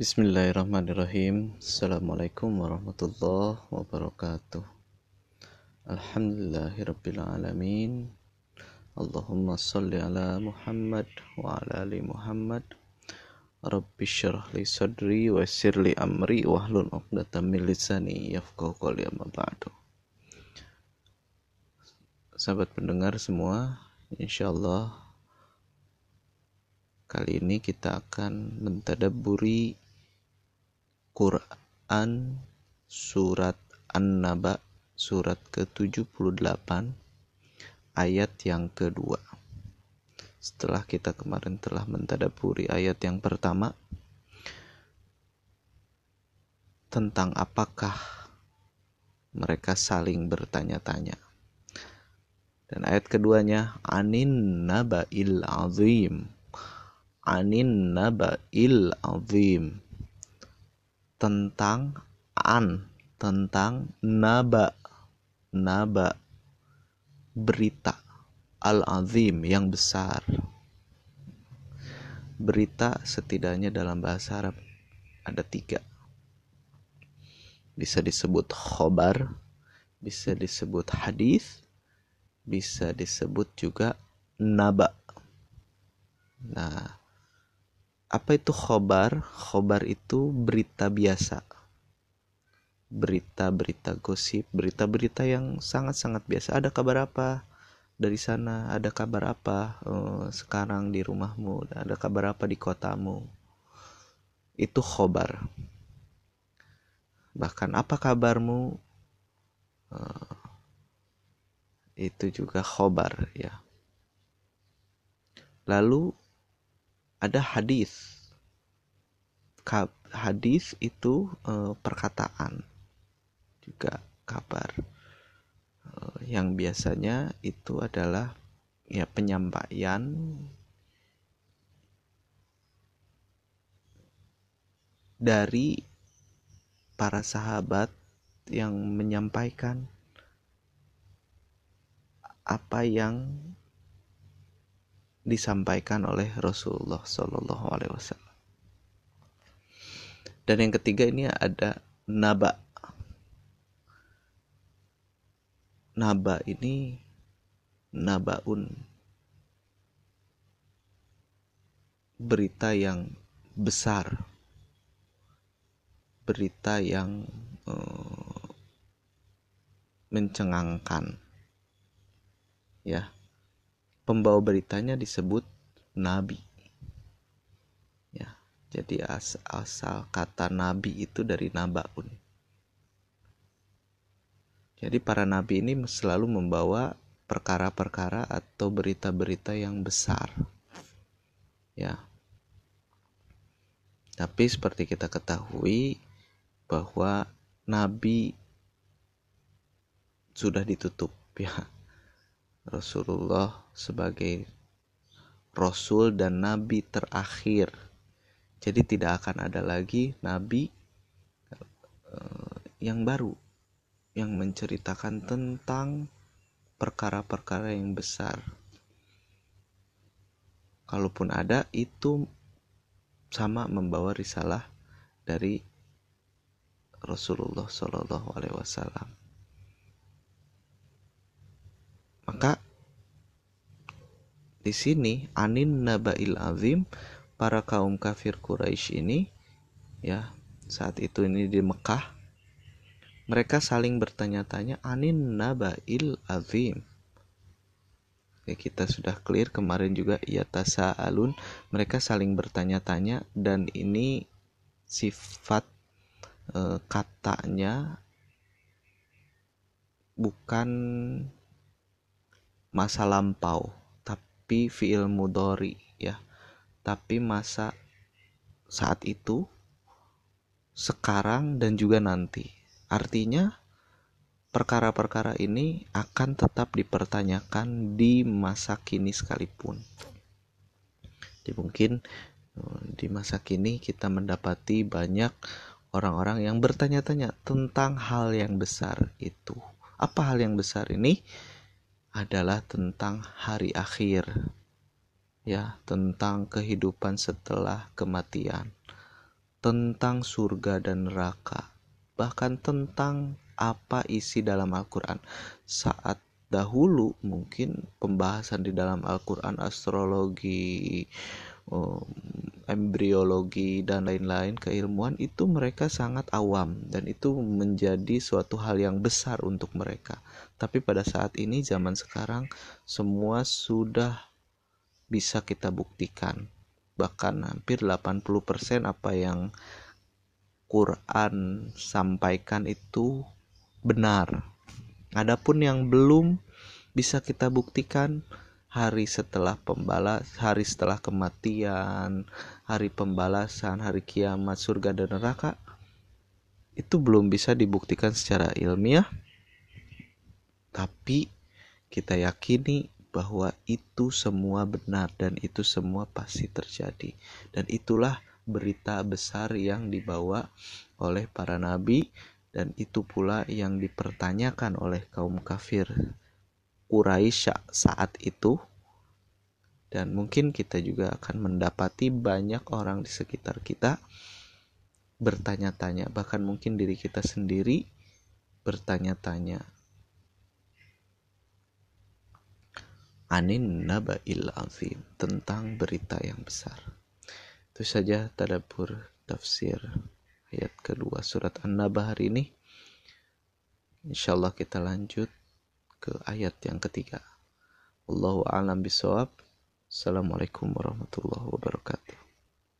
Bismillahirrahmanirrahim. Assalamualaikum warahmatullahi wabarakatuh. Alhamdulillahirrabbilalamin Allahumma salli ala Muhammad wa ala ali Muhammad. Rabbi syarah li sadri wa sirli amri wahlun uqdatan min lisani yafqahu qawli amma ba'du. Sahabat pendengar semua insyaallah Kali ini kita akan mentadaburi Quran surat An-Naba surat ke-78 ayat yang kedua. Setelah kita kemarin telah mentadaburi ayat yang pertama tentang apakah mereka saling bertanya-tanya. Dan ayat keduanya anin naba'il azim anin naba'il azim tentang an tentang naba naba berita al azim yang besar. Berita setidaknya dalam bahasa Arab ada tiga. Bisa disebut khobar bisa disebut hadis bisa disebut juga naba. Nah apa itu khobar? Khobar itu berita biasa. Berita-berita gosip, berita-berita yang sangat-sangat biasa. Ada kabar apa dari sana? Ada kabar apa uh, sekarang di rumahmu? Ada kabar apa di kotamu? Itu khobar. Bahkan apa kabarmu? Uh, itu juga khobar ya. Lalu ada hadis. Hadis itu e, perkataan juga kabar. E, yang biasanya itu adalah ya penyampaian dari para sahabat yang menyampaikan apa yang disampaikan oleh Rasulullah Shallallahu Alaihi Wasallam. Dan yang ketiga ini ada naba. Naba ini nabaun berita yang besar berita yang uh, mencengangkan ya pembawa beritanya disebut nabi. Ya, jadi as asal kata nabi itu dari nabaun. Jadi para nabi ini selalu membawa perkara-perkara atau berita-berita yang besar. Ya. Tapi seperti kita ketahui bahwa nabi sudah ditutup ya Rasulullah sebagai rasul dan nabi terakhir. Jadi tidak akan ada lagi nabi uh, yang baru yang menceritakan tentang perkara-perkara yang besar. Kalaupun ada itu sama membawa risalah dari Rasulullah Shallallahu Alaihi Wasallam. Maka di sini anin nabail azim para kaum kafir Quraisy ini ya saat itu ini di Mekah mereka saling bertanya-tanya anin nabail azim? Oke, kita sudah clear kemarin juga ya tasa alun mereka saling bertanya-tanya dan ini sifat e, katanya bukan masa lampau tapi fiil mudori ya. Tapi masa saat itu sekarang dan juga nanti. Artinya perkara-perkara ini akan tetap dipertanyakan di masa kini sekalipun. Jadi mungkin eh, di masa kini kita mendapati banyak orang-orang yang bertanya-tanya tentang hal yang besar itu. Apa hal yang besar ini adalah tentang hari akhir ya tentang kehidupan setelah kematian tentang surga dan neraka, bahkan tentang apa isi dalam Al-Quran. Saat dahulu mungkin pembahasan di dalam Al-Quran astrologi, um, embriologi dan lain-lain keilmuan itu mereka sangat awam dan itu menjadi suatu hal yang besar untuk mereka. Tapi pada saat ini zaman sekarang semua sudah bisa kita buktikan. Bahkan hampir 80% apa yang Quran sampaikan itu benar. Adapun yang belum bisa kita buktikan hari setelah pembalas, hari setelah kematian, hari pembalasan, hari kiamat, surga dan neraka itu belum bisa dibuktikan secara ilmiah. Tapi kita yakini bahwa itu semua benar dan itu semua pasti terjadi. Dan itulah berita besar yang dibawa oleh para nabi dan itu pula yang dipertanyakan oleh kaum kafir Quraisy saat itu. Dan mungkin kita juga akan mendapati banyak orang di sekitar kita bertanya-tanya bahkan mungkin diri kita sendiri bertanya-tanya. Anin naba'il azim tentang berita yang besar. Itu saja tadabur tafsir ayat kedua surat An-Naba hari ini. Insyaallah kita lanjut ke ayat yang ketiga. Allahu a'lam bisawab. Assalamualaikum warahmatullahi wabarakatuh.